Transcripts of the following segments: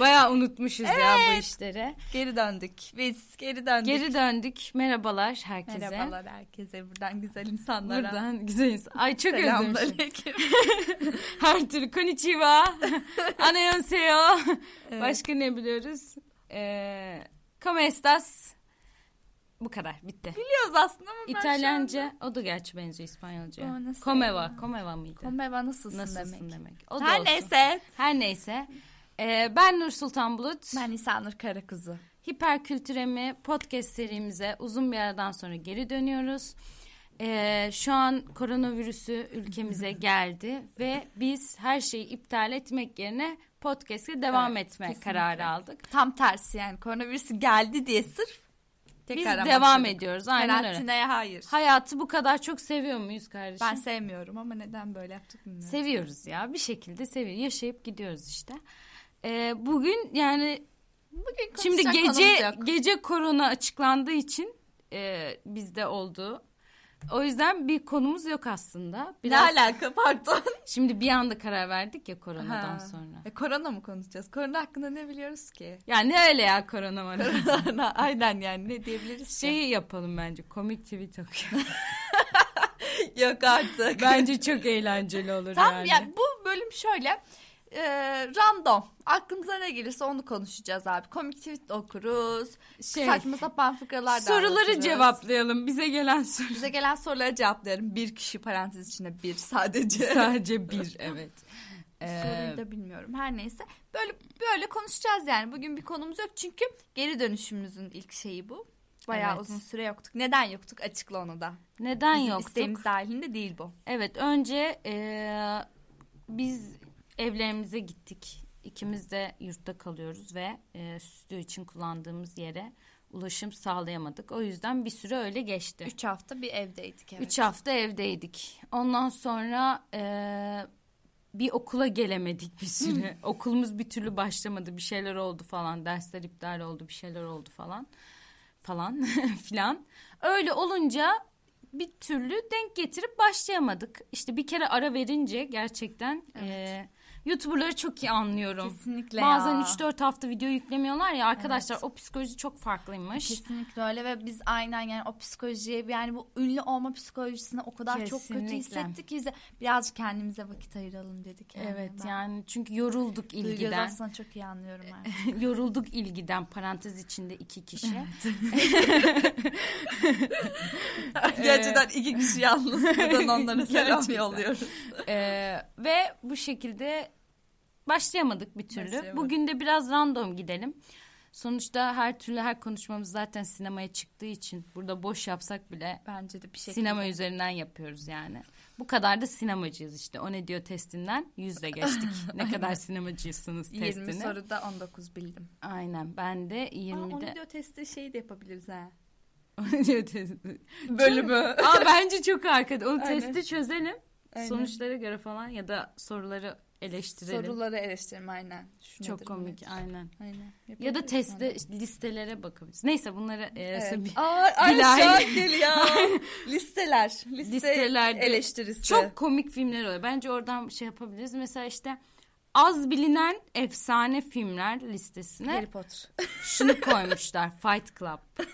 Bayağı unutmuşuz ya bu işleri. Geri döndük. Biz geri döndük. Geri döndük. Merhabalar herkese. Merhabalar herkese. Buradan güzel insanlara. Buradan güzel insan. Ay çok özlemişim. Her türlü konnichiwa. Annyeonghaseyo. Evet. Başka ne biliyoruz? Ee, como estas? Bu kadar. Bitti. Biliyoruz aslında ama İtalyanca. O da gerçi benziyor nasıl Comeva. Comeva mıydı? anda Komeva nasılsın, Nasılsın demek. demek. O Her olsun. neyse. Her neyse. Ee, ben Nur Sultan Bulut. Ben İsanur Karakuzu. Hiperkültüremi podcast serimize uzun bir aradan sonra geri dönüyoruz. Ee, şu an koronavirüsü ülkemize geldi ve biz her şeyi iptal etmek yerine podcast'e devam Evet, etme kesinlikle. kararı aldık. Tam tersi yani koronavirüs geldi diye sırf Biz tekrar devam başladık. ediyoruz. Aynen öyle. Hayır. Hayatı bu kadar çok seviyor muyuz kardeşim? Ben sevmiyorum ama neden böyle yaptık bilmiyorum. Seviyoruz ya. Bir şekilde seviyoruz. Yaşayıp gidiyoruz işte. Ee, bugün yani Bugün Şimdi gece gece korona açıklandığı için e, bizde oldu. O yüzden bir konumuz yok aslında. Biraz Ne alaka pardon. şimdi bir anda karar verdik ya koronadan Ha. sonra. E, korona mı konuşacağız? Korona hakkında ne biliyoruz ki? Ya ne öyle ya korona var. Aynen yani ne diyebiliriz ki? Şeyi yapalım bence. Komik tweet okuyalım. Yok artık. bence çok eğlenceli olur Tam yani. yani bu bölüm şöyle e, random. Aklımıza ne gelirse onu konuşacağız abi. Komik tweet okuruz. Şey, Saçma sapan fıkralar da soruları anlatırız. cevaplayalım. Bize gelen soru. Bize gelen soruları cevaplayalım. Bir kişi parantez içinde bir sadece. Sadece bir evet. Ee, Soruyu da bilmiyorum. Her neyse. Böyle böyle konuşacağız yani. Bugün bir konumuz yok. Çünkü geri dönüşümüzün ilk şeyi bu. Bayağı Evet. uzun süre yoktuk. Neden yoktuk? Açıkla onu da. neden Bizim yoktuk? isteğimiz dahilinde değil bu. Evet önce eee, biz evlerimize gittik. İkimiz de yurtta kalıyoruz ve eee stüdyo için kullandığımız yere ulaşım sağlayamadık. O yüzden bir süre öyle geçti. Üç hafta bir evdeydik. Evet. Üç hafta evdeydik. Ondan sonra eee, bir okula gelemedik bir süre. Okulumuz bir türlü başlamadı. Bir şeyler oldu falan. Dersler iptal oldu. Bir şeyler oldu falan. Falan filan. Öyle olunca bir türlü denk getirip başlayamadık. İşte bir kere ara verince gerçekten eee YouTuber'ları çok iyi anlıyorum. Kesinlikle Bazen ya. 3-4 hafta video yüklemiyorlar ya arkadaşlar o psikoloji çok farklıymış. Kesinlikle öyle ve biz aynen yani o psikolojiye yani bu ünlü olma psikolojisine o kadar çok kötü Kesinlikle. hissettik ki bize birazcık kendimize vakit ayıralım dedik. Yani. Evet Ben yani çünkü yorulduk Duygu ilgiden. aslında çok iyi anlıyorum ben. yorulduk ilgiden parantez içinde iki kişi. Gerçekten iki kişi yalnız buradan onlara selam yolluyoruz. Ee, ve bu şekilde başlayamadık bir türlü. Başlayamadık. Bugün de biraz random gidelim. Sonuçta her türlü her konuşmamız zaten sinemaya çıktığı için burada boş yapsak bile Bence de bir şekilde. sinema üzerinden yapıyoruz yani. Bu kadar da sinemacıyız işte. O ne diyor testinden yüzle geçtik. ne kadar sinemacıysanız 20 testini. soruda 19 bildim. Aynen ben de Aa, 20'de. onu diyor testi şey de yapabiliriz ha. diyor testi. Bölümü. Aa bence çok arkada. O Aynen. testi çözelim. Aynen. Sonuçlara göre falan ya da soruları eleştirelim. Soruları eleştirelim aynen. Şu çok nedir, komik nedir? aynen. Aynen. Ya da testte listelere bakabiliriz. Neyse bunları e, Evet. bir- Aa, ay an geliyor. Listeler. Liste listelerde eleştirisi. çok komik filmler oluyor. Bence oradan şey yapabiliriz. Mesela işte az bilinen efsane filmler listesine Harry Potter. şunu koymuşlar. Fight Club.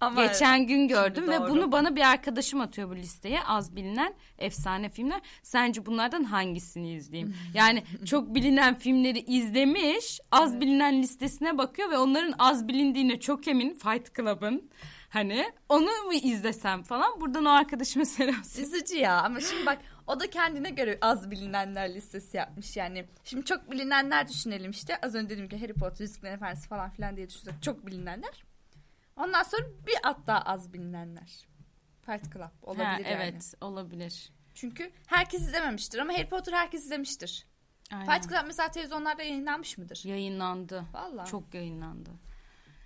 Ama Geçen gün gördüm Şimdi ve doğru. bunu bana bir arkadaşım atıyor bu listeye. Az bilinen efsane filmler. Sence bunlardan hangisini izleyeyim? Yani çok bilinen filmleri izlemiş, az bilinen listesine bakıyor ve onların az bilindiğine çok emin Fight Club'ın. Hani onu mu izlesem falan. Buradan o arkadaşıma selam. Üzücü ya ama şimdi bak o da kendine göre az bilinenler listesi yapmış yani. Şimdi çok bilinenler düşünelim işte. Az önce dedim ki Harry Potter, Yüzüklerin Efendisi falan filan diye düşünsek çok bilinenler. Ondan sonra bir at daha az bilinenler. Fight Club olabilir Ha, yani. evet olabilir. Çünkü herkes izlememiştir ama Harry Potter herkes izlemiştir. Aynen. Fight Club mesela televizyonlarda yayınlanmış mıdır? Yayınlandı. Vallahi. Çok yayınlandı.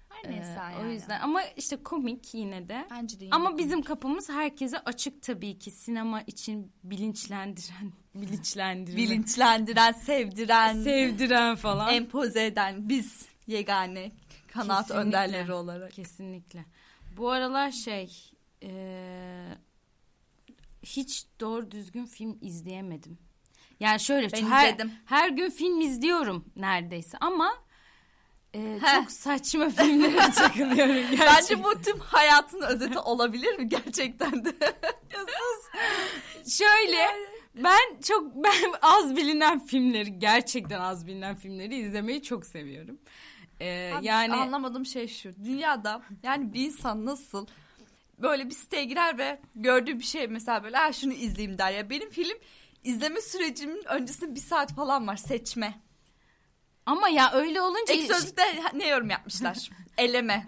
Her Ee, neyse yani. O yüzden ama işte komik yine de. Bence de yine Ama komik. bizim kapımız herkese açık tabii ki sinema için bilinçlendiren, bilinçlendiren, bilinçlendiren, sevdiren, sevdiren falan. empoze eden biz yegane kanaat Kesinlikle. önderleri olarak. Kesinlikle. Bu aralar şey e, hiç doğru düzgün film izleyemedim. Yani şöyle Ben her, izledim. her gün film izliyorum neredeyse ama e, çok saçma filmlere takılıyorum gerçekten. Bence bu tüm hayatın özeti olabilir mi gerçekten de? Şöyle ben çok ben az bilinen filmleri gerçekten az bilinen filmleri izlemeyi çok seviyorum. Ee, Abi, yani anlamadığım şey şu. Dünyada yani bir insan nasıl böyle bir siteye girer ve gördüğü bir şey mesela böyle ha şunu izleyeyim der ya. Benim film izleme sürecimin öncesinde bir saat falan var seçme. ama ya öyle olunca Ek sözlükte ne yorum yapmışlar? Eleme.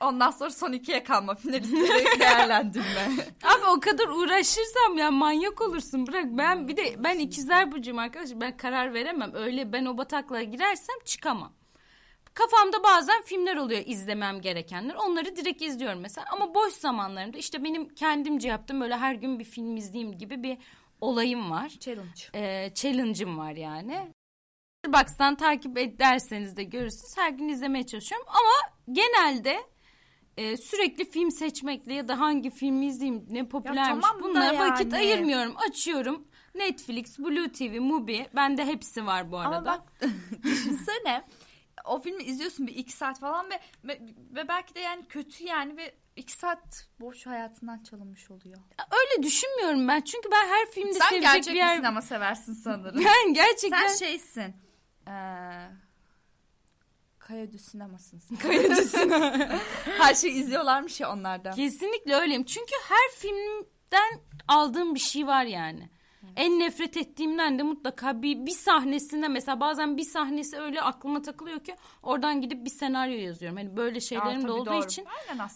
Ondan sonra son ikiye kalma. Finalistleri değerlendirme. Abi o kadar uğraşırsam ya manyak olursun bırak. Ben bir de ben ikizler burcuyum arkadaşlar. Ben karar veremem. Öyle ben o bataklığa girersem çıkamam. Kafamda bazen filmler oluyor izlemem gerekenler. Onları direkt izliyorum mesela. Ama boş zamanlarımda işte benim kendimce yaptığım böyle her gün bir film izleyeyim gibi bir olayım var. Challenge. Ee, challenge'ım var yani. Box'tan takip ederseniz de görürsünüz. Her gün izlemeye çalışıyorum. Ama genelde e, sürekli film seçmekle ya da hangi filmi izleyeyim ne popülermiş tamam da bunlara vakit yani. ayırmıyorum. Açıyorum. Netflix, Blue TV, Mubi. Bende hepsi var bu arada. Ama bak düşünsene o filmi izliyorsun bir iki saat falan ve, ve, ve belki de yani kötü yani ve iki saat boş hayatından çalınmış oluyor. Öyle düşünmüyorum ben. Çünkü ben her filmde Sen sevecek gerçek bir yer... sinema seversin sanırım. Ben gerçekten... Sen şeysin. Ee, Kayadü sinemasın sen. Her şeyi izliyorlarmış ya onlarda. Kesinlikle öyleyim. Çünkü her filmden aldığım bir şey var yani. En nefret ettiğimden de mutlaka bir, bir sahnesinde mesela bazen bir sahnesi öyle aklıma takılıyor ki oradan gidip bir senaryo yazıyorum. Hani böyle şeylerim de olduğu doğru. için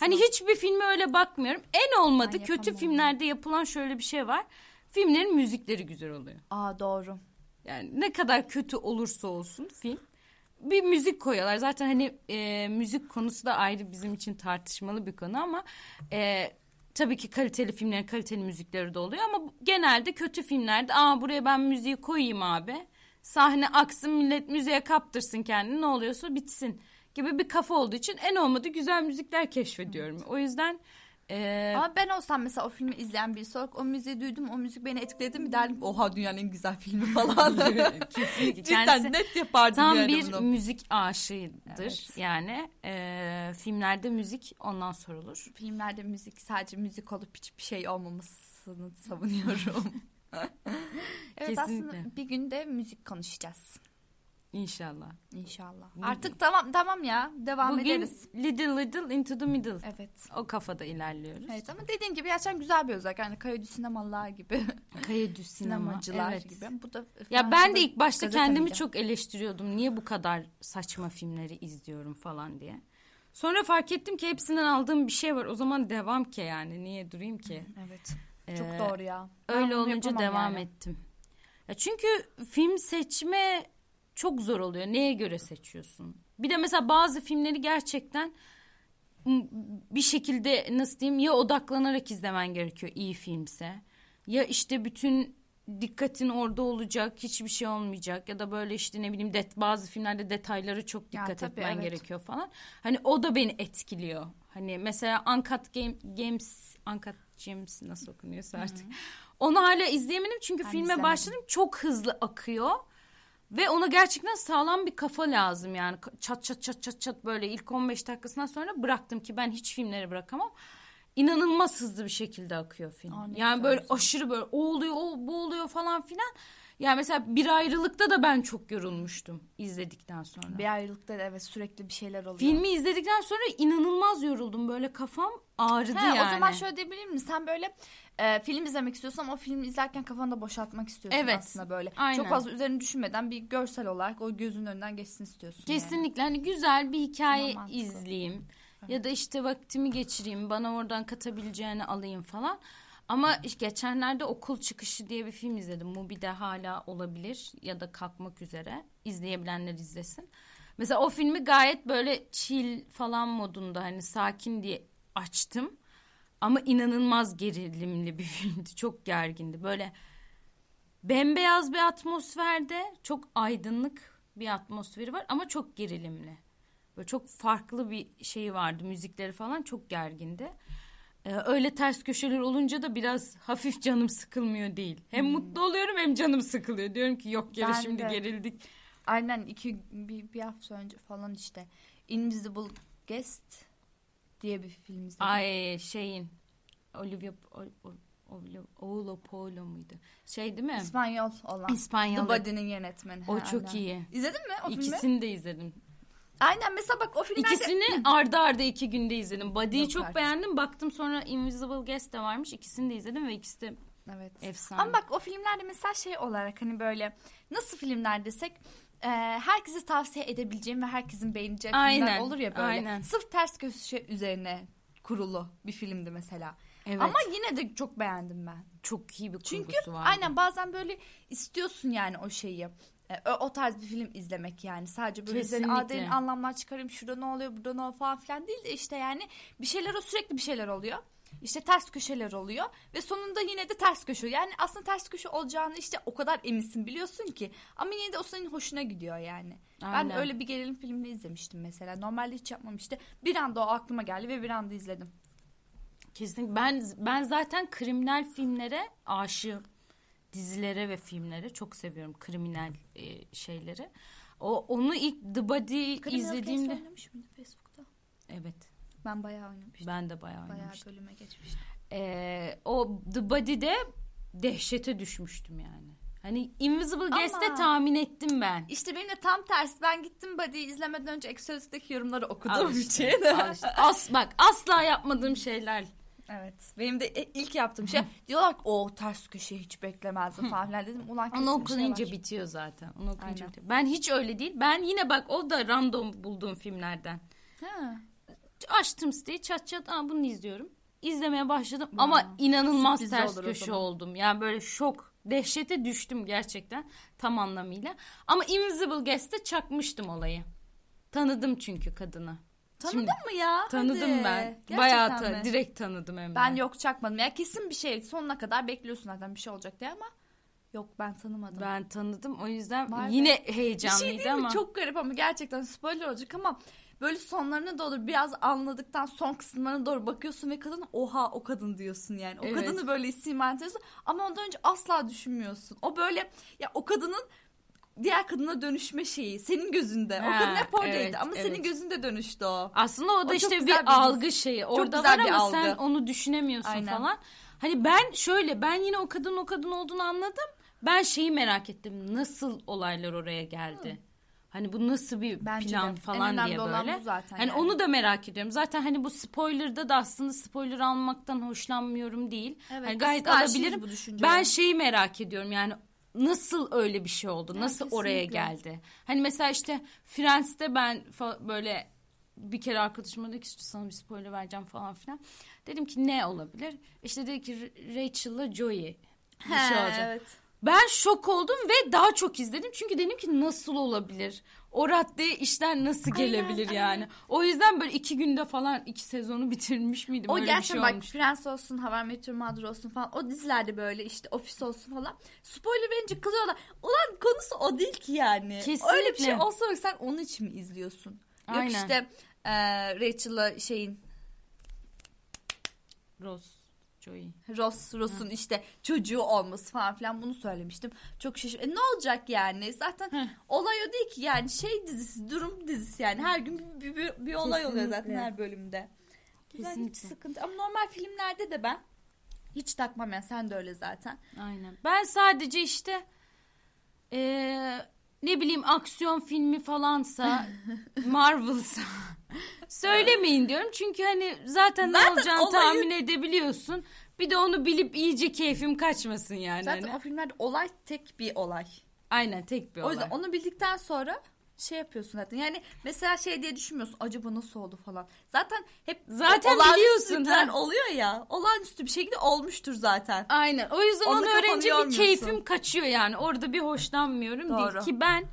hani hiçbir filme öyle bakmıyorum. En olmadı Ben kötü filmlerde yapılan şöyle bir şey var. Filmlerin müzikleri güzel oluyor. Aa doğru. Yani ne kadar kötü olursa olsun film bir müzik koyuyorlar. Zaten hani e, müzik konusu da ayrı bizim için tartışmalı bir konu ama e, tabii ki kaliteli filmlerin kaliteli müzikleri de oluyor ama genelde kötü filmlerde aa buraya ben müziği koyayım abi. Sahne aksın millet müziğe kaptırsın kendini ne oluyorsa bitsin gibi bir kafa olduğu için en olmadı güzel müzikler keşfediyorum. O yüzden e, Ama ben olsam mesela o filmi izleyen birisi olarak o müziği duydum o müzik beni etkiledi mi derdim oha dünyanın en güzel filmi falan. kesinlikle Cidden kendisi net yapardım Tam yani bir bunu. müzik aşığıdır Evet. yani e, filmlerde müzik ondan sorulur. Filmlerde müzik sadece müzik olup hiçbir şey olmamasını savunuyorum. evet Kesinlikle. aslında bir günde müzik konuşacağız. İnşallah. İnşallah. Bugün- Artık tamam tamam ya devam Bugün ederiz. little little into the middle. Evet. O kafada ilerliyoruz. Evet ama dediğin gibi gerçekten güzel bir özellik. Yani Kayıcı sinemalılar gibi. Sinema. Sinemacılar evet. gibi. Bu da Ya ben de ilk başta kendimi çok eleştiriyordum. Niye bu kadar saçma filmleri izliyorum falan diye. Sonra fark ettim ki hepsinden aldığım bir şey var. O zaman devam ki yani. Niye durayım ki? Evet. Çok Ee, doğru ya. Ben Öyle olunca devam yani. ettim. Ya çünkü film seçme çok zor oluyor. Neye göre seçiyorsun? Bir de mesela bazı filmleri gerçekten bir şekilde nasıl diyeyim ya odaklanarak izlemen gerekiyor iyi filmse. Ya işte bütün dikkatin orada olacak, hiçbir şey olmayacak ya da böyle işte ne bileyim det bazı filmlerde detayları çok Ya dikkat tabii, etmen evet. gerekiyor falan. Hani o da beni etkiliyor. Hani mesela Uncut Game, Games, Uncut Gems nasıl okunuyorsa artık. Onu hala izleyemedim çünkü Ben filme izlemedim. başladım çok hızlı akıyor. Ve ona gerçekten sağlam bir kafa lazım yani. Çat çat çat çat çat böyle ilk 15 dakikasından sonra bıraktım ki ben hiç filmleri bırakamam. İnanılmaz hızlı bir şekilde akıyor film. Aa, yani güzel böyle zaman. aşırı böyle o oluyor o bu oluyor falan filan. Yani mesela bir ayrılıkta da ben çok yorulmuştum izledikten sonra. Bir ayrılıkta da evet sürekli bir şeyler oluyor. Filmi izledikten sonra inanılmaz yoruldum. Böyle kafam ağrıdı He, yani. O zaman şöyle diyebilir miyim? Sen böyle e, film izlemek istiyorsun ama o filmi izlerken kafanı da boşaltmak istiyorsun Evet, aslında böyle. aynen. Çok fazla üzerine düşünmeden bir görsel olarak o gözünün önünden geçsin istiyorsun. yani. Kesinlikle hani güzel bir hikaye izleyeyim ya da işte vaktimi geçireyim bana oradan katabileceğini alayım falan. Ama geçenlerde okul çıkışı diye bir film izledim. Mubi'de hala olabilir ya da kalkmak üzere. İzleyebilenler izlesin. Mesela o filmi gayet böyle chill falan modunda hani sakin diye açtım. Ama inanılmaz gerilimli bir filmdi. Çok gergindi. Böyle bembeyaz bir atmosferde çok aydınlık bir atmosferi var ama çok gerilimli. Böyle çok farklı bir şey vardı. Müzikleri falan çok gergindi. Ee, öyle ters köşeler olunca da biraz hafif canım sıkılmıyor değil. Hem Hmm. mutlu oluyorum hem canım sıkılıyor. Diyorum ki yok geri Ben şimdi de. gerildik. Aynen iki bir, bir hafta önce falan işte Invisible Guest diye bir film izledim. Ay şeyin Olivia o, o, Olivia Oğlo Polo muydu? Şey değil mi? İspanyol olan. İspanyol. The Body'nin yönetmeni. O Ha, çok aynen. iyi. İzledin mi o filmi? İkisini de izledim. Aynen mesela bak o filmlerde... İkisini arda arda iki günde izledim. Body'yi Yok çok artık. beğendim. Baktım sonra Invisible Guest de varmış. İkisini de izledim ve ikisi de Evet. efsane. Ama bak o filmlerde mesela şey olarak hani böyle nasıl filmler desek e, herkese tavsiye edebileceğim ve herkesin beğeneceği filmler Aynen, olur ya böyle. aynen. Sırf ters köşe üzerine kurulu bir fililmdi mesela. evet. Ama yine de çok beğendim ben. çok iyi bir Çünkü kurgusu vardı. aynen bazen böyle istiyorsun yani o şeyi. E, O, o tarz bir film izlemek yani. Sadece böyle Kesinlikle. "Aa, derin anlamlar çıkarayım. Şurada ne oluyor, burada ne oluyor falan filan değil de işte yani bir şeyler o sürekli bir şeyler oluyor. İşte ters köşeler oluyor ve sonunda yine de ters köşe. Yani aslında ters köşe olacağını işte o kadar eminsin biliyorsun ki. Ama yine de o senin hoşuna gidiyor yani. Ben Aynen. öyle bir gerilim filmini izlemiştim mesela. Normalde hiç yapmam işte. Bir anda o aklıma geldi ve bir anda izledim. Kesinlikle. Ben ben zaten kriminal filmlere aşığım. Dizilere ve filmlere çok seviyorum kriminal e, şeyleri. O onu ilk The Body Criminal Case izlediğimde oynamış mıydı Facebook'ta? evet Ben bayağı oynamıştım. ben de bayağı Bayağı oynamıştım. bölüme geçmiştim. Ee, o The Body'de dehşete düşmüştüm yani. Hani Invisible Guest'te tahmin ettim ben. İşte benim de tam tersi. Ben gittim Body'yi izlemeden önce Exodus'taki yorumları Al okuduğum işte, için. al işte. As, bak asla yapmadığım şeyler. Evet. Benim de e- ilk yaptığım şey diyorlar ki o ters köşeyi hiç beklemezdim falan filan dedim. Ulan kesin Onu bir şey var. bitiyor zaten. Onu okuyunca Aynen. bitiyor. Ben hiç öyle değil. Ben yine bak o da random bulduğum filmlerden. Ha. Açtım siteyi çat çat Aa, bunu izliyorum. İzlemeye başladım ama inanılmaz Sürpriz ters köşe oldum. Yani böyle şok, dehşete düştüm gerçekten tam anlamıyla. Ama Invisible Guest'te çakmıştım olayı. Tanıdım çünkü kadını. Tanıdın Şimdi- mı ya? Tanıdım Hadi. ben. Gerçekten Bayağı ta- mi? direkt tanıdım hem. Ben yok çakmadım. Ya kesin bir şey sonuna kadar bekliyorsun zaten bir şey olacak diye ama yok ben tanımadım. Ben tanıdım. O yüzden Vay be. yine bir şey heyecanlıydı değil mi? ama. Çok garip ama gerçekten spoiler olacak ama böyle sonlarına doğru biraz anladıktan son kısımlarına doğru bakıyorsun ve kadın oha o kadın diyorsun yani. O Evet. kadını böyle isim ediyorsun ama ondan önce asla düşünmüyorsun. O böyle ya o kadının diğer kadına dönüşme şeyi senin gözünde. o Ha, kadın hep oradaydı evet, ama senin evet. gözünde dönüştü o. Aslında o da O işte bir, bir algı şeyi. Orada var bir ama sen algı. onu düşünemiyorsun Aynen. falan. Hani ben şöyle ben yine o kadın o kadın olduğunu anladım. Ben şeyi merak ettim. Nasıl olaylar oraya geldi? Hani bu nasıl bir Bence plan de. falan en diye böyle. zaten. Hani yani. onu da merak ediyorum. Zaten hani bu spoiler'da da aslında spoiler almaktan hoşlanmıyorum değil. Evet, hani gayet alabilirim. Ben şeyi merak ediyorum yani nasıl öyle bir şey oldu? Ya, Nasıl oraya kesinlikle. geldi? Hani mesela işte Friends'te ben böyle bir kere arkadaşıma dedi ki işte sana bir spoiler vereceğim falan filan. Dedim ki ne olabilir? İşte dedi ki Rachel'la Joey bir He, şey olacak. evet. Ben şok oldum ve daha çok izledim. Çünkü dedim ki nasıl olabilir? O raddeye işler nasıl Aynen, gelebilir aynen. yani? O yüzden böyle iki günde falan iki sezonu bitirmiş miydim? O Öyle bir gerçekten şey bak olmuş. Friends olsun, How I Met Your Mother olsun falan o dizilerde böyle işte ofis olsun falan. Spoiler verince kızıyorlar. Ulan konusu o değil ki yani. Kesinlikle. Öyle bir şey olsa sen onun için mi izliyorsun? Yok Aynen. işte e, Rachel'la şeyin Rose, Joey. Ross, Ross'un işte çocuğu olması falan filan bunu söylemiştim. Çok şaşırdım. E, ne olacak yani? Zaten Heh. olay o değil ki yani şey dizisi, durum dizisi yani. Her gün bir, bir, bir olay oluyor zaten her bölümde. Güzel hiç sıkıntı. Ama normal filmlerde de ben hiç takmam yani sen de öyle zaten. Aynen. Ben sadece işte eee, ne bileyim aksiyon filmi falansa Marvel'sa söylemeyin diyorum. Çünkü hani zaten, ne Zaten olacağını olayı- tahmin edebiliyorsun. Bir de onu bilip iyice keyfim kaçmasın yani. Zaten hani. o filmlerde olay tek bir olay. Aynen tek bir O olay. yüzden onu bildikten sonra şey yapıyorsun zaten. Yani mesela şey diye düşünmüyorsun. Acaba nasıl oldu falan. Zaten hep Zaten biliyorsun, ha. oluyor ya. Olağanüstü bir şekilde olmuştur zaten. Aynen. O yüzden onu kafanı öğrenince bir keyfim kaçıyor yani. Orada bir hoşlanmıyorum Doğru. değil ki ben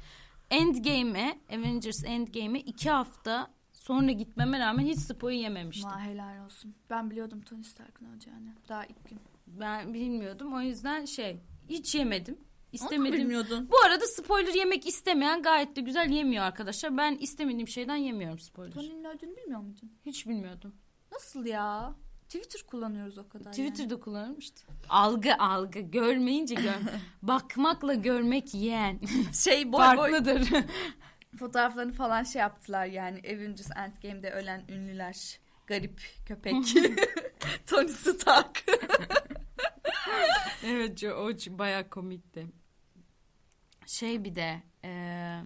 Endgame'e, Avengers Endgame'e iki hafta sonra gitmeme rağmen hiç spoyu yememiştim. Ma helal olsun. Ben biliyordum Tony Stark'ın olacağını. Daha ilk gün. Ben bilmiyordum. O yüzden şey hiç yemedim. İstemedim. bilmiyordun? Bu arada spoiler yemek istemeyen gayet de güzel yemiyor arkadaşlar. Ben istemediğim şeyden yemiyorum spoiler. Tony'nin öldüğünü bilmiyor muydun? Hiç bilmiyordum. Nasıl ya? Twitter kullanıyoruz o kadar. Twitter'da kullanırım işte. Algı algı görmeyince gör. Bakmakla görmek yeğen. Yani. Şey boy boy Farklıdır. fotoğraflarını falan şey yaptılar yani Avengers Endgame'de ölen ünlüler. Garip köpek. Tony Stark. evet o bayağı komikti. Şey bir de eee,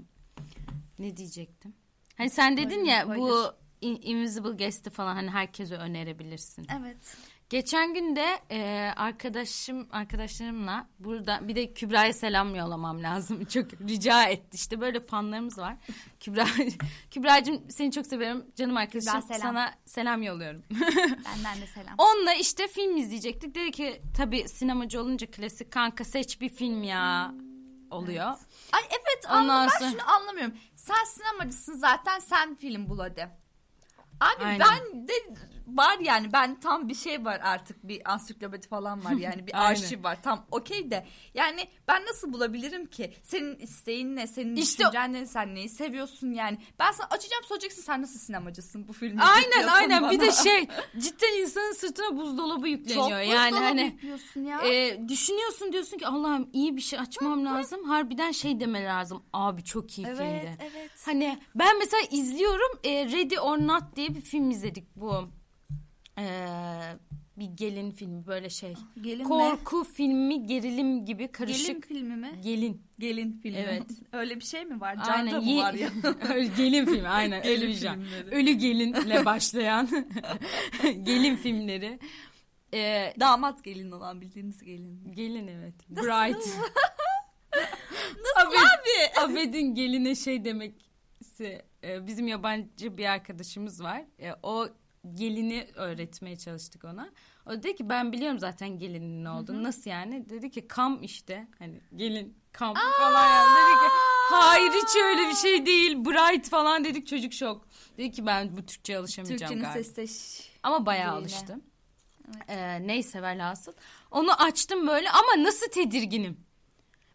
ne diyecektim? Hani sen dedin ya bu In- Invisible Guest'i falan hani herkese önerebilirsin. evet. Geçen gün de e, arkadaşım arkadaşlarımla burada bir de Kübra'ya selam yollamam lazım. Çok rica etti. İşte böyle fanlarımız var. Kübra Kübra'cığım seni çok seviyorum. Canım arkadaşım Kübra, selam. sana selam yolluyorum. Benden de selam. Onunla işte film izleyecektik. Dedi ki tabii sinemacı olunca klasik kanka seç bir film ya oluyor. Ay evet Ondan anla, ben sonra- şunu anlamıyorum. Sen sinemacısın zaten sen film bul hadi. Abi Aynen. ben de var yani ben tam bir şey var artık bir ansiklopedi falan var yani bir arşiv var tam okey de yani ben nasıl bulabilirim ki senin isteğin ne senin İşte- düşüncen ne sen neyi seviyorsun yani ben sana açacağım soracaksın sen nasıl sinemacısın bu filmi Aynen aynen bir de bana. şey cidden insanın sırtına buzdolabı çok yükleniyor. yani buzdolabı hani yüklüyorsun ya. e, düşünüyorsun diyorsun ki Allah'ım iyi bir şey açmam lazım. Harbiden şey deme lazım. Abi çok iyi evet filmdi. evet. Hani ben mesela izliyorum e, Ready or Not diye bir film izledik bu. E, bir gelin filmi böyle şey. Gelin mi? Korku filmi gerilim gibi Gelin karışık. filmi mi? Gelin. Gelin filmi. Evet. Öyle bir şey mi var? Aynen. Canda mı var ya? Gelin filmi aynen Gelin bir şey. filmleri. Ölü gelinle başlayan gelin filmleri. E, Damat gelin olan bildiğiniz gelin. gelin evet. Bright. Nasıl abi? Abed'in geline şey demekse e, bizim yabancı bir arkadaşımız var. E, o gelini öğretmeye çalıştık ona. O dedi ki ben biliyorum zaten gelinin ne olduğunu. Nasıl yani? Dedi ki kam işte. Hani gelin kam falan yani. Dedi ki hayır hiç öyle bir şey değil. Bright falan dedik çocuk şok. Dedi ki ben bu Türkçe'ye alışamayacağım Türkçenin galiba. sesleş. Ama bayağı Değil. alıştım. Ee, neyse velhasıl. Onu açtım böyle ama nasıl tedirginim.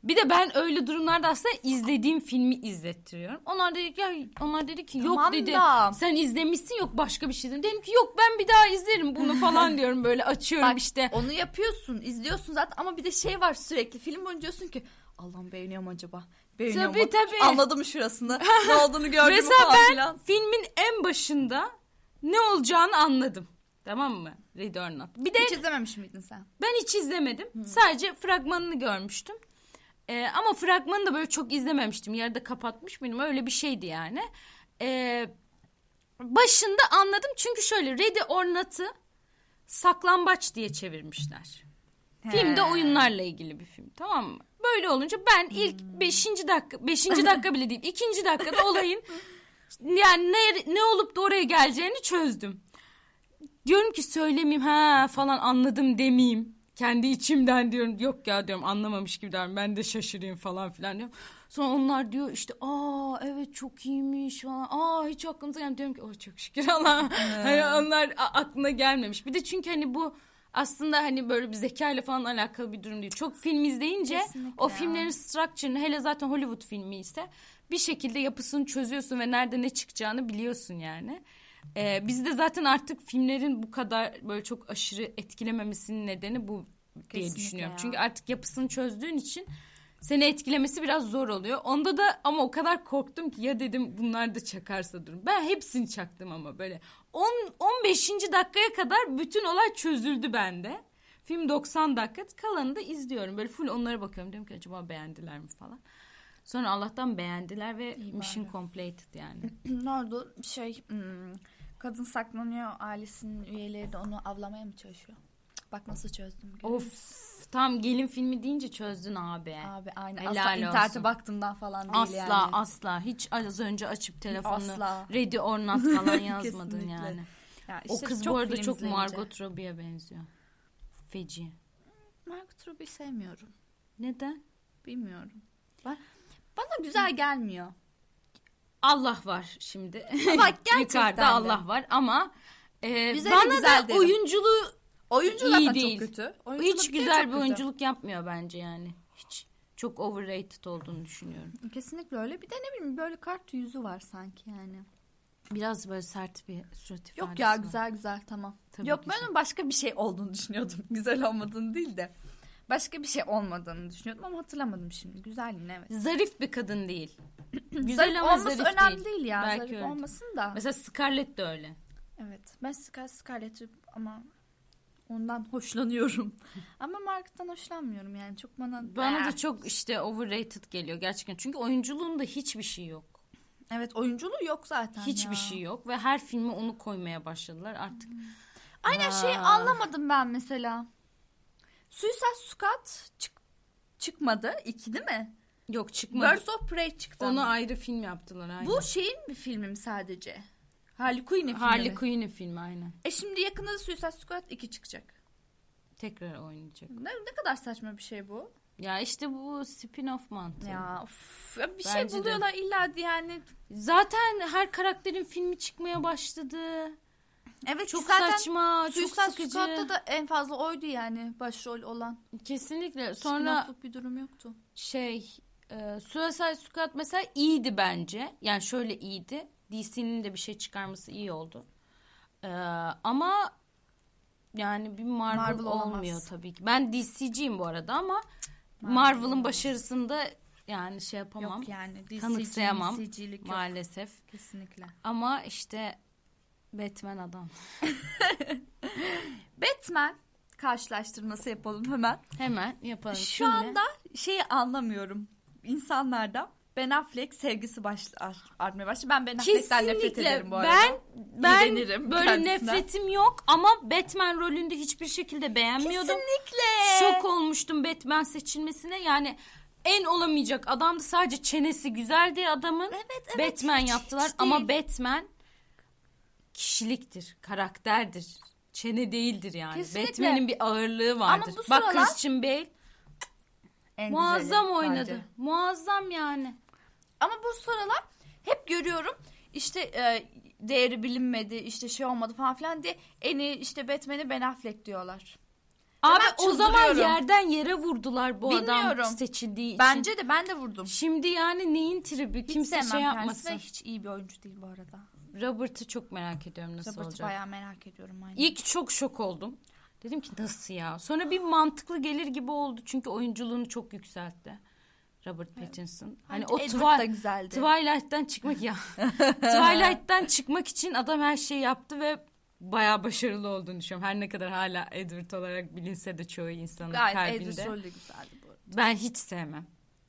Bir de ben öyle durumlarda aslında izlediğim filmi izlettiriyorum. Onlar dedi ki ya, onlar dedi ki yok Tamam dedi. da. Sen izlemişsin yok başka bir şey dedim. Dedim ki yok ben bir daha izlerim bunu falan diyorum böyle açıyorum Bak işte. onu yapıyorsun, izliyorsun zaten ama bir de şey var sürekli film boyunca diyorsun ki Allah'ım beğeniyor mu acaba? Beğeniyor Tabii, mu? tabii. Anladım şurasını? ne olduğunu gördüm Mesela falan ben filan. filmin en başında ne olacağını anladım. Tamam mı? Ready or Not. Bir de Hiç izlememiş miydin sen? Ben hiç izlemedim. Sadece fragmanını görmüştüm. Ee, ama fragmanı da böyle çok izlememiştim. Yarıda kapatmış mıydım? Öyle bir şeydi yani. Ee, başında anladım. Çünkü şöyle Ready or Not'ı saklambaç diye çevirmişler. He. oyunlarla ilgili bir film tamam mı? Böyle olunca ben ilk beşinci dakika, beşinci dakika bile değil, ikinci dakikada olayın yani ne, ne olup da oraya geleceğini çözdüm. Diyorum ki söylemeyeyim ha falan anladım demeyeyim. Kendi içimden diyorum yok ya diyorum anlamamış gibi diyorum ben de şaşırayım falan filan diyorum. Sonra onlar diyor işte aa evet çok iyiymiş falan. Aa hiç aklımıza gelmedi. Diyorum ki oh çok şükür Allah. hani onlar aklına gelmemiş. Bir de çünkü hani bu aslında hani böyle bir zeka ile falan alakalı bir durum değil. Çok film izleyince Kesinlikle o filmlerin structure'ını hele zaten Hollywood filmi ise bir şekilde yapısını çözüyorsun ve nerede ne çıkacağını biliyorsun yani. Ee, bizde zaten artık filmlerin bu kadar böyle çok aşırı etkilememesinin nedeni bu diye Kesinlikle düşünüyorum. ya. Çünkü artık yapısını çözdüğün için seni etkilemesi biraz zor oluyor. Onda da ama o kadar korktum ki ya dedim bunlar da çakarsa durum. Ben hepsini çaktım ama böyle 10 15. dakikaya kadar bütün olay çözüldü bende. Film 90 dakika kalanını da izliyorum. Böyle full onlara bakıyorum. Diyorum ki acaba beğendiler mi falan. Sonra Allah'tan beğendiler ve İyi mission bari. completed yani. ne oldu? Şey, hmm, kadın saklanıyor ailesinin üyeleri de onu avlamaya mı çalışıyor? Bak nasıl çözdüm. of tam gelin filmi deyince çözdün abi. Abi aynen. Helal Asla internete olsun. baktığımdan falan değil Asla yani. asla hiç az önce açıp telefonunu Asla. ready or not falan yazmadın yani. Ya O işte kız çok bu arada çok izleyince. Margot Robbie'ye benziyor. Feci. Margot Robbie'yi sevmiyorum. Neden? Bilmiyorum. Ben, bana güzel gelmiyor. Allah var şimdi. Bak gerçekten Yukarıda. Allah var ama e, Güzeli bana güzel da derim. oyunculuğu Oyuncu İyi zaten değil. çok kötü. Oyunculuk hiç güzel bir oyunculuk yapmıyor bence yani. Hiç çok overrated olduğunu düşünüyorum. Kesinlikle öyle. Bir de ne bileyim böyle kart yüzü var sanki yani. Biraz böyle sert bir surat Yok ifadesi ya var. güzel güzel tamam. Tabii Yok ki ben başka bir şey olduğunu düşünüyordum. Güzel olmadığını değil de. Başka bir şey olmadığını düşünüyordum ama hatırlamadım şimdi. Güzel yine evet. Zarif bir kadın değil. Güzel Zarif ama olması zarif önemli değil. değil, ya. Belki Zarif öyle. olmasın da. Mesela Scarlett de öyle. Evet. Ben Scar Scarlett'i ama ondan hoşlanıyorum. ama Mark'tan hoşlanmıyorum yani. Çok bana... Bana da çok işte overrated geliyor gerçekten. Çünkü oyunculuğunda hiçbir şey yok. Evet oyunculuğu yok zaten Hiçbir ya. şey yok ve her filme onu koymaya başladılar artık. Aynen Aa. şeyi anlamadım ben mesela. Suicide Squad çık çıkmadı. iki değil mi? Yok çıkmadı. Birds of Prey çıktı. Onu ama. ayrı film yaptılar aynen. Bu şeyin bir filmi mi sadece? Harley Quinn'in filmi Harley? Quinn'in filmi aynen. E şimdi yakında da Suicide Squad 2 çıkacak. Tekrar oynayacak. Ne, ne kadar saçma bir şey bu. Ya işte bu spin-off mantığı. Ya, of, ya bir Bence şey de. buluyorlar illa yani. Zaten her karakterin filmi çıkmaya başladı. Evet Çok zaten saçma, çok Suicide sıkıcı. Squad'da da en fazla oydu yani başrol olan. Kesinlikle. Sonra bir durum yoktu. şey e, Suicide Squad mesela iyiydi bence. Yani şöyle iyiydi. DC'nin de bir şey çıkarması iyi oldu. E, ama yani bir Marvel, Marvel olamaz. olmuyor tabii ki. Ben DC'ciyim bu arada ama Marvel Marvel'ın olamaz. başarısında yani şey yapamam. Yok yani. DC'ci, Kanıksayamam. DC'cilik yok. Maalesef. Kesinlikle. Ama işte Batman adam. Batman karşılaştırması yapalım hemen. Hemen yapalım. Şu Kimle? anda şeyi anlamıyorum. İnsanlarda Ben Affleck sevgisi başla, artmaya başladı. Ben Ben Affleck'ten nefret ederim bu arada. Ben ben İğrenirim böyle kendisinden. nefretim yok ama Batman rolünde hiçbir şekilde beğenmiyordum. Kesinlikle. Şok olmuştum Batman seçilmesine. Yani en olamayacak adamdı sadece çenesi güzeldi adamın. Evet, evet. Batman Hiç- yaptılar hiç ama değil. Batman kişiliktir, karakterdir. Çene değildir yani. Kesinlikle. Batman'in bir ağırlığı vardır. bu Bak sıralar- Christian Bale En muazzam güzeli oynadı. bence. Muazzam yani. Ama bu sıralar hep görüyorum işte e, değeri bilinmedi işte şey olmadı falan filan diye en iyi işte Batman'i Ben Affleck diyorlar. Abi o zaman yerden yere vurdular bu adam Bilmiyorum. seçildiği için. Bence de ben de vurdum. Şimdi yani neyin tribi? Hiç Kimse şey yapmasın. hiç iyi bir oyuncu değil bu arada. Robert'ı çok merak ediyorum nasıl Robert'ı olacak. bayağı merak ediyorum. Aynen. İlk çok şok oldum. Dedim ki nasıl ya? Sonra bir mantıklı gelir gibi oldu. Çünkü oyunculuğunu çok yükseltti. Robert Pattinson. Hani o Edward Twi- da güzeldi. Twilight'tan çıkmak ya. Twilight'tan çıkmak için adam her şeyi yaptı ve bayağı başarılı olduğunu düşünüyorum. Her ne kadar hala Edward olarak bilinse de çoğu insanın Gayet kalbinde. Edward rolü güzeldi bu arada. Ben hiç sevmem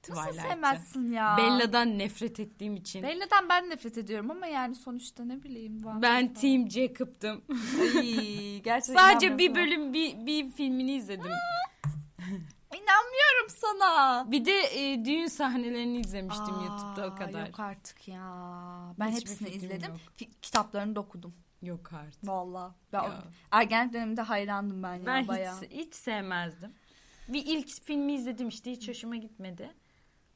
Nasıl Twilight'ı. sevmezsin ya? Bella'dan nefret ettiğim için. Bella'dan ben nefret ediyorum ama yani sonuçta ne bileyim. vampir ben falan. Team Jacob'tım. Ay, gerçekten Sadece bir bölüm bir, bir filmini izledim. İnanmıyorum sana. Bir de e, düğün sahnelerini izlemiştim Aa, YouTube'da o kadar. Yok artık ya. Ben Hiçbir hepsini izledim. yok. Kitaplarını da okudum. Yok artık. Ya. ergenlik döneminde hayrandım ben ya Ben bayağı. hiç, hiç sevmezdim. Bir ilk filmi izledim işte hiç hoşuma gitmedi.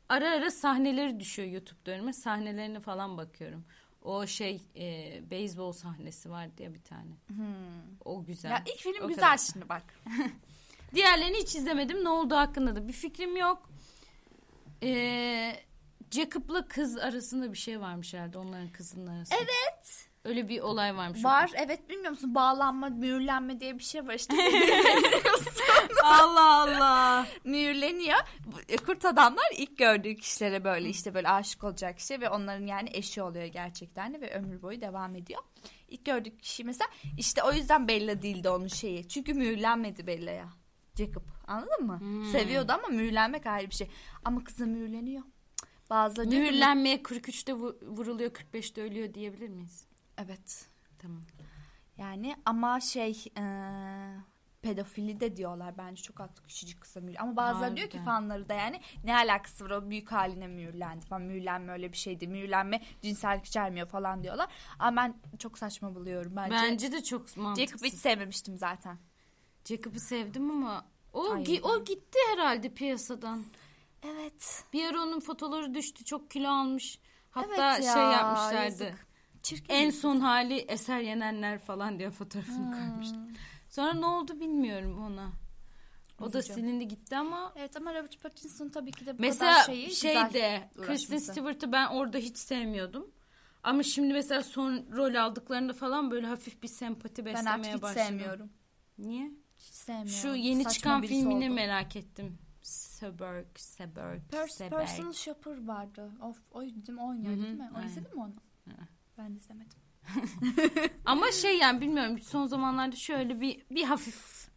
Ara ara sahneleri düşüyor YouTube'da önüme. Sahnelerine falan bakıyorum. O şey e, beyzbol sahnesi var diye bir tane. O güzel. Hmm. Ya ilk film O güzel kadar. şimdi bak. Diğerlerini hiç izlemedim. Ne olduğu hakkında da bir fikrim yok. Ee, Jacob'la kız arasında bir şey varmış herhalde. Onların kızının arasında. Evet. Öyle bir olay varmış. Var evet bilmiyor musun? Bağlanma, mühürlenme diye bir şey var işte. Allah Allah. mühürleniyor. E, Kurt adamlar ilk gördüğü kişilere böyle işte böyle aşık olacak kişi ve onların yani eşi oluyor gerçekten de ve ömür boyu devam ediyor. İlk gördüğü kişi mesela işte o yüzden Bella değildi onun şeyi. Çünkü mühürlenmedi Bella'ya. Jacob anladın mı? Seviyordu ama mühürlenmek ayrı bir şey. Ama kıza mühürleniyor. Bazıları Mühürlenmeye 43'te vu- vuruluyor 45'te ölüyor diyebilir miyiz? Evet. Tamam. Yani ama şey e, pedofili de diyorlar bence çok haklı küçücük kısa mühür. Ama bazıları diyor ki Harbiden. fanları da yani ne alakası var o büyük haline mühürlendi falan. Mühürlenme öyle bir şeydi. Mühürlenme cinsellik içermiyor falan diyorlar. Ama ben çok saçma buluyorum bence. Bence de çok Jacob mantıksız. hiç sevmemiştim zaten. Jacob'ı sevdim ama o gi- o gitti herhalde piyasadan. Evet. Bir ara onun fotoları düştü. Çok kilo almış. Hatta Evet ya, şey yapmışlardı. yazık. Çirkin. En son hali Eser Yenenler falan diye fotoğrafını koymuşlar. Sonra ne oldu bilmiyorum ona. O da silindi gitti ama Evet ama Robert Pattinson tabii ki de bu mesela kadar şeyi şeyde güzel Kristen. Stewart'ı ben orada hiç sevmiyordum. Ama şimdi mesela son rol aldıklarında falan böyle hafif bir sempati Ben beslemeye artık hiç başladım. sevmiyorum. Niye? Hiç sevmiyorum. Şu yeni Saçma çıkan filmini oldu. merak ettim. Seberg, Seberg, Pers- Seberg. Personal Shopper vardı. Of, o değil mi? O oynuyordu Hı hı, değil mi? O izledin mi onu? Hı. Ben de izlemedim. Ama şey yani bilmiyorum son zamanlarda şöyle bir bir hafif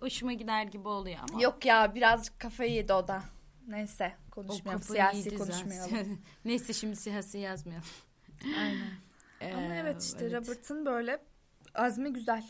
hoşuma gider gibi oluyor ama. Yok ya birazcık kafayı yedi o da. Neyse o konuşmayalım. kafayı Siyasi konuşmayalım. Neyse şimdi siyasi yazmayalım. Aynen. Ama Ee, evet işte evet. Robert'ın böyle azmi güzel.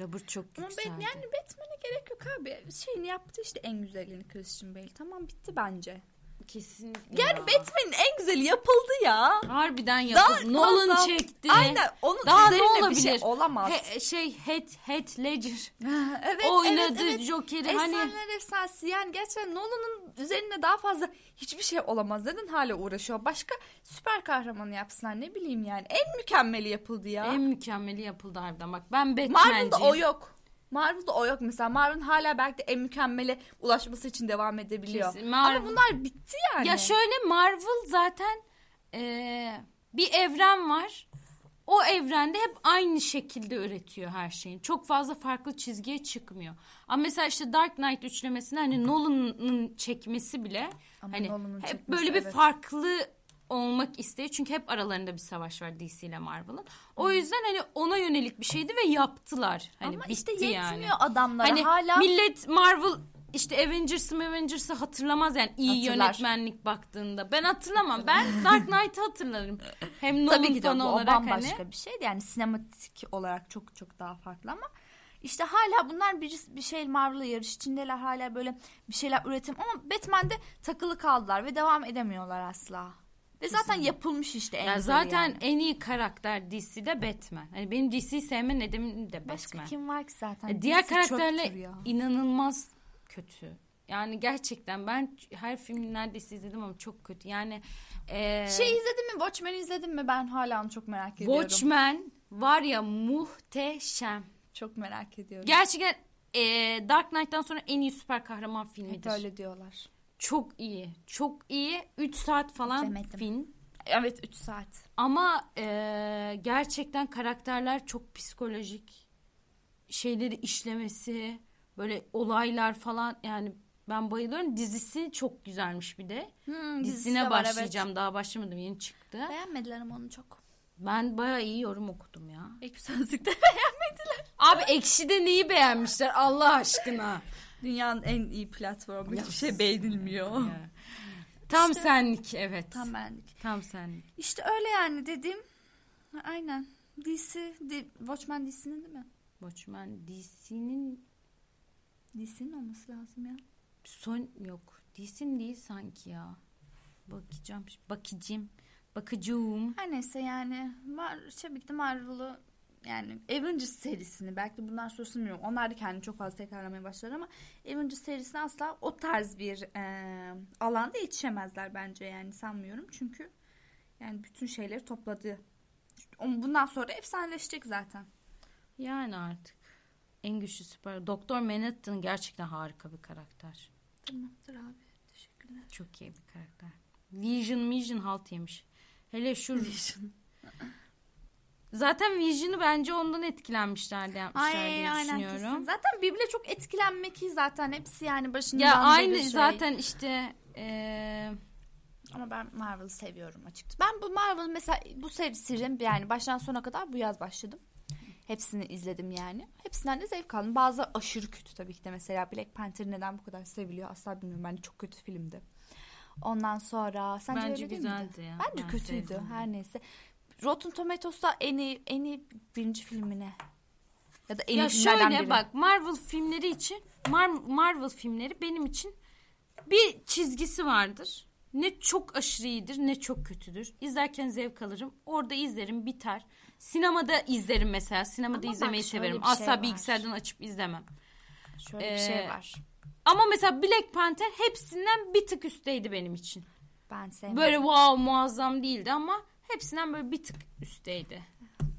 Robert çok Ama yükseldi. ben, yani Batman'e gerek yok abi. Şeyini yaptı işte en güzelini Christian Bale. Tamam bitti bence. Kesinlikle Yani ya. Batman'in en güzeli yapıldı ya. Harbiden Daha yapıldı. Nolan fazla- çekti. Aynen onun Daha ne üzerine bir olabilir? şey olamaz. He- şey Heath, Heath Ledger evet, oynadı evet, evet. Joker'i hani Efsaneler efsanesi yani gerçekten Nolan'ın üzerinde daha fazla hiçbir şey olamaz. Neden hala uğraşıyor? Başka süper kahramanı yapsınlar ne bileyim yani. En mükemmeli yapıldı ya. en mükemmeli yapıldı harbiden. Bak ben Marvel'da Batman'ciyim. o yok. Marvel'da o yok mesela. Marvel'ın hala belki de en mükemmele ulaşması için devam edebiliyor. Kesin. Marvel- Ama bunlar bitti yani. Ya şöyle Marvel zaten eee, bir evren var. O evrende hep aynı şekilde üretiyor her şeyin. Çok fazla farklı çizgiye çıkmıyor. Ama mesela işte Dark Knight üçlemesini hani Nolan'ın çekmesi bile Ama hani Nolan'ın hep çekmesi, böyle bir evet. farklı olmak istiyor. Çünkü hep aralarında bir savaş var DC ile Marvel'ın. O yüzden hani ona yönelik bir şeydi ve yaptılar. Hani Ama işte yetmiyor yani. adamlara Hani hala. millet Marvel işte Avengers'ı Avengers'ı hatırlamaz yani iyi Hatırlar. yönetmenlik baktığında. Ben hatırlamam. Ben Dark Knight'ı hatırlarım. Hem Nolan Tabii ki de bu, o olarak bambaşka hani. bir şeydi. Yani sinematik olarak çok çok daha farklı ama işte hala bunlar bir, bir şey Marvel'la yarış içindeler hala böyle bir şeyler üretim ama Batman'de takılı kaldılar ve devam edemiyorlar asla. Ve zaten yapılmış işte en Ya güzeli zaten yani. en iyi karakter DC'de Batman. Hani benim DC'yi sevme nedenim de Başka Batman. kim var ki zaten? E, Diğer DC ya. inanılmaz kötü. Yani gerçekten ben her filmi neredeyse izledim ama çok kötü. Yani e, Şey izledin mi? Watchmen'i izledin mi? Ben hala onu çok merak ediyorum. Watchmen var ya muhteşem. Çok merak ediyorum. Gerçekten e, Dark Knight'tan sonra en iyi süper kahraman Hep filmidir. öyle diyorlar. Çok iyi. Çok iyi. 3 saat falan İzlemedim. film. Evet 3 saat. Ama e, gerçekten karakterler çok psikolojik. Şeyleri işlemesi, böyle olaylar falan yani ben bayılıyorum. Dizisi çok güzelmiş bir de. Hmm, dizisi Dizisine de var, başlayacağım. Daha başlamadım. Yeni çıktı. Evet. Beğenmediler ama onu çok. Ben bayağı iyi yorum okudum ya. Ekşi Sözlük'te Abi Ekşi'de neyi beğenmişler Allah aşkına. Dünyanın en iyi platformu. Hiçbir şey beğenilmiyor. Tam İşte- senlik evet. Tam benlik. Tam senlik. İşte öyle yani dediğim. Aynen. DC, di, Watchmen DC'nin değil mi? Watchmen DC'nin DC'nin olması lazım ya. son yok. DC'nin değil sanki ya. Bakacağım. Bakacağım. Bakacağım. Her neyse yani Mar tabii ki de Marvel'ı yani Avengers serisini belki de bundan sonrası bilmiyorum. Onlar da kendini çok fazla tekrarlamaya başlar ama Avengers serisine asla o tarz bir e, alanda yetişemezler bence yani sanmıyorum. Çünkü yani bütün şeyleri topladı. Bundan sonra efsaneleşecek zaten. Yani artık. En güçlü süper. Doktor Manhattan gerçekten harika bir karakter. Tamamdır abi. Teşekkürler. Çok iyi bir karakter. Vision Vision halt yemiş. Hele şu Zaten Vision'ı bence ondan etkilenmişlerdi yapmışlar Ay, diye aynen kesin. düşünüyorum. Zaten birbirine çok etkilenmek ki zaten hepsi yani başından Ya aynı şey. zaten işte eee Ama ben Marvel'ı seviyorum açıkçası. Ben bu Marvel mesela bu serinin yani baştan sona kadar bu yaz başladım. Hepsini izledim yani. Hepsinden de zevk aldım. Bazı aşırı kötü tabii ki de. Mesela Black Panther neden bu kadar seviliyor asla bilmiyorum. Bence çok kötü filmdi. Ondan sonra sence bence öyle değil miydi? güzeldi ya. Bence Ben kötüydü. sevdim. Her neyse. Rotten Tomatoes'ta en iyi, en iyi birinci filmine. Ya da en ya iyi filmlerden şöyle biri. bak Marvel filmleri için Mar- Marvel filmleri benim için bir çizgisi vardır. Ne çok aşırı iyidir ne çok kötüdür. İzlerken zevk alırım. Orada izlerim biter. Sinemada izlerim mesela. Sinemada Ama bak izlemeyi şöyle severim. bir şey Asla var. bilgisayardan açıp izlemem. Şöyle bir şey Ee, var. Ama mesela Black Panther hepsinden bir tık üstteydi benim için. Ben sevmedim. Böyle wow muazzam değildi ama hepsinden böyle bir tık üstteydi.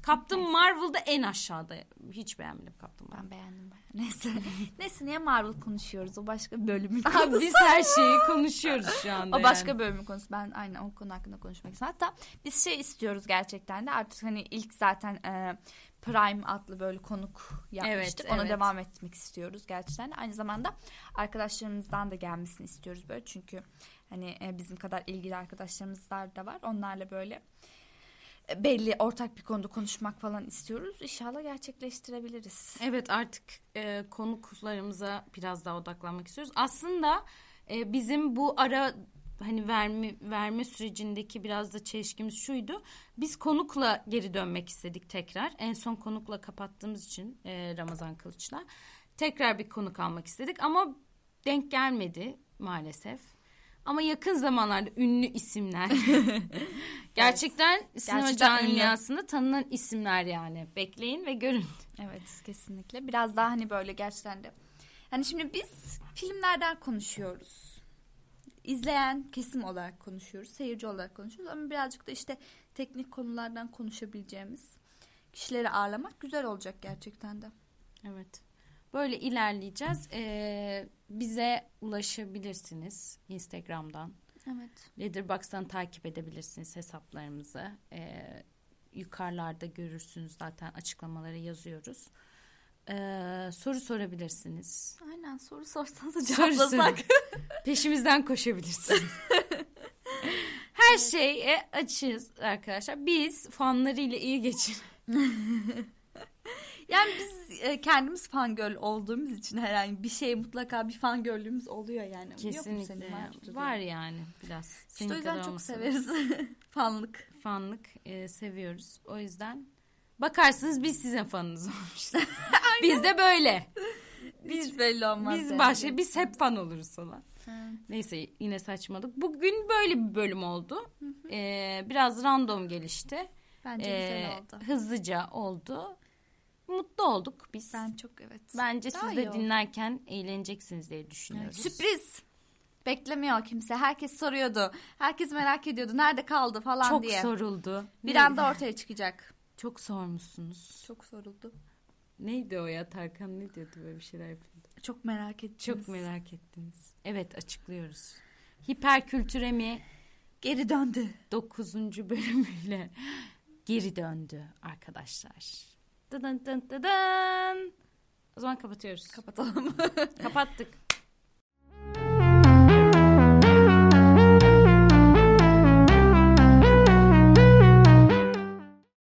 Captain Marvel'da en aşağıda. Hiç beğenmedim Captain Marvel. Ben beğendim bayağı. Neyse. Neyse niye Marvel konuşuyoruz? O başka bölümün Abi konusu. biz her şeyi konuşuyoruz şu anda. O başka yani. bölümün konusu. Ben aynen o konu hakkında konuşmak istiyorum. Hatta biz şey istiyoruz gerçekten de artık hani ilk zaten e, Prime adlı böyle konuk yapmıştık. Evet, Ona evet. devam etmek istiyoruz gerçekten. Aynı zamanda arkadaşlarımızdan da gelmesini istiyoruz böyle. Çünkü hani e, bizim kadar ilgili arkadaşlarımız da var. Onlarla böyle e, belli ortak bir konuda konuşmak falan istiyoruz. İnşallah gerçekleştirebiliriz. Evet artık e, konuklarımıza biraz daha odaklanmak istiyoruz. Aslında e, bizim bu ara hani verme verme sürecindeki biraz da çelişkimiz şuydu. Biz konukla geri dönmek istedik tekrar. En son konukla kapattığımız için e, Ramazan Kılıç'la tekrar bir konuk almak istedik ama denk gelmedi maalesef. Ama yakın zamanlarda ünlü isimler. Gerçekten sinema Gerçekten ünlü. camiasında tanınan isimler yani. Bekleyin ve görün. Evet kesinlikle. Biraz daha hani böyle gerçekten de. Hani şimdi biz filmlerden konuşuyoruz. İzleyen kesim olarak konuşuyoruz. Seyirci olarak konuşuyoruz. Ama birazcık da işte teknik konulardan konuşabileceğimiz kişileri ağırlamak güzel olacak gerçekten de. Evet. Böyle ilerleyeceğiz. Ee, bize ulaşabilirsiniz Instagram'dan. Evet. Letterboxd'dan takip edebilirsiniz hesaplarımızı. Ee, yukarılarda görürsünüz zaten açıklamaları yazıyoruz. Ee, soru sorabilirsiniz. Aynen soru sorsanız cevaplasak. Peşimizden koşabilirsiniz. Her şeye açığız arkadaşlar. Biz fanlarıyla iyi geçin. yani biz e, kendimiz fangirl olduğumuz için herhangi bir şey mutlaka bir fangirl'lüğümüz oluyor yani. Kesinlikle. Vardır Var yani. biraz. İşte o yüzden çok severiz fanlık. fanlık e, seviyoruz. O yüzden bakarsınız biz sizin fanınız olmuşuz. biz de böyle. Hiç belli olmaz. Biz yani. başka biz hep fan oluruz falan. Evet. Neyse yine saçmalık. Bugün böyle bir bölüm oldu. Ee, biraz random gelişti. Bence Ee, güzel oldu. Hızlıca oldu. Mutlu olduk biz. Ben çok evet. Bence Daha siz de oldu. dinlerken eğleneceksiniz diye düşünüyoruz. Sürpriz. Beklemiyor kimse. Herkes soruyordu. Herkes merak ediyordu. Nerede kaldı falan Çok diye. soruldu. Bir Ne- anda ortaya çıkacak. Çok sormuşsunuz. Çok soruldu. Neydi o ya Tarkan ne diyordu böyle bir şeyler yapıyordu. Çok merak ettiniz. Çok merak ettiniz. Evet açıklıyoruz. Hiperkültüre mi Geri döndü. 9. bölümüyle geri döndü arkadaşlar. Dıdın dın dıdın. O zaman kapatıyoruz. Kapatalım. Kapattık.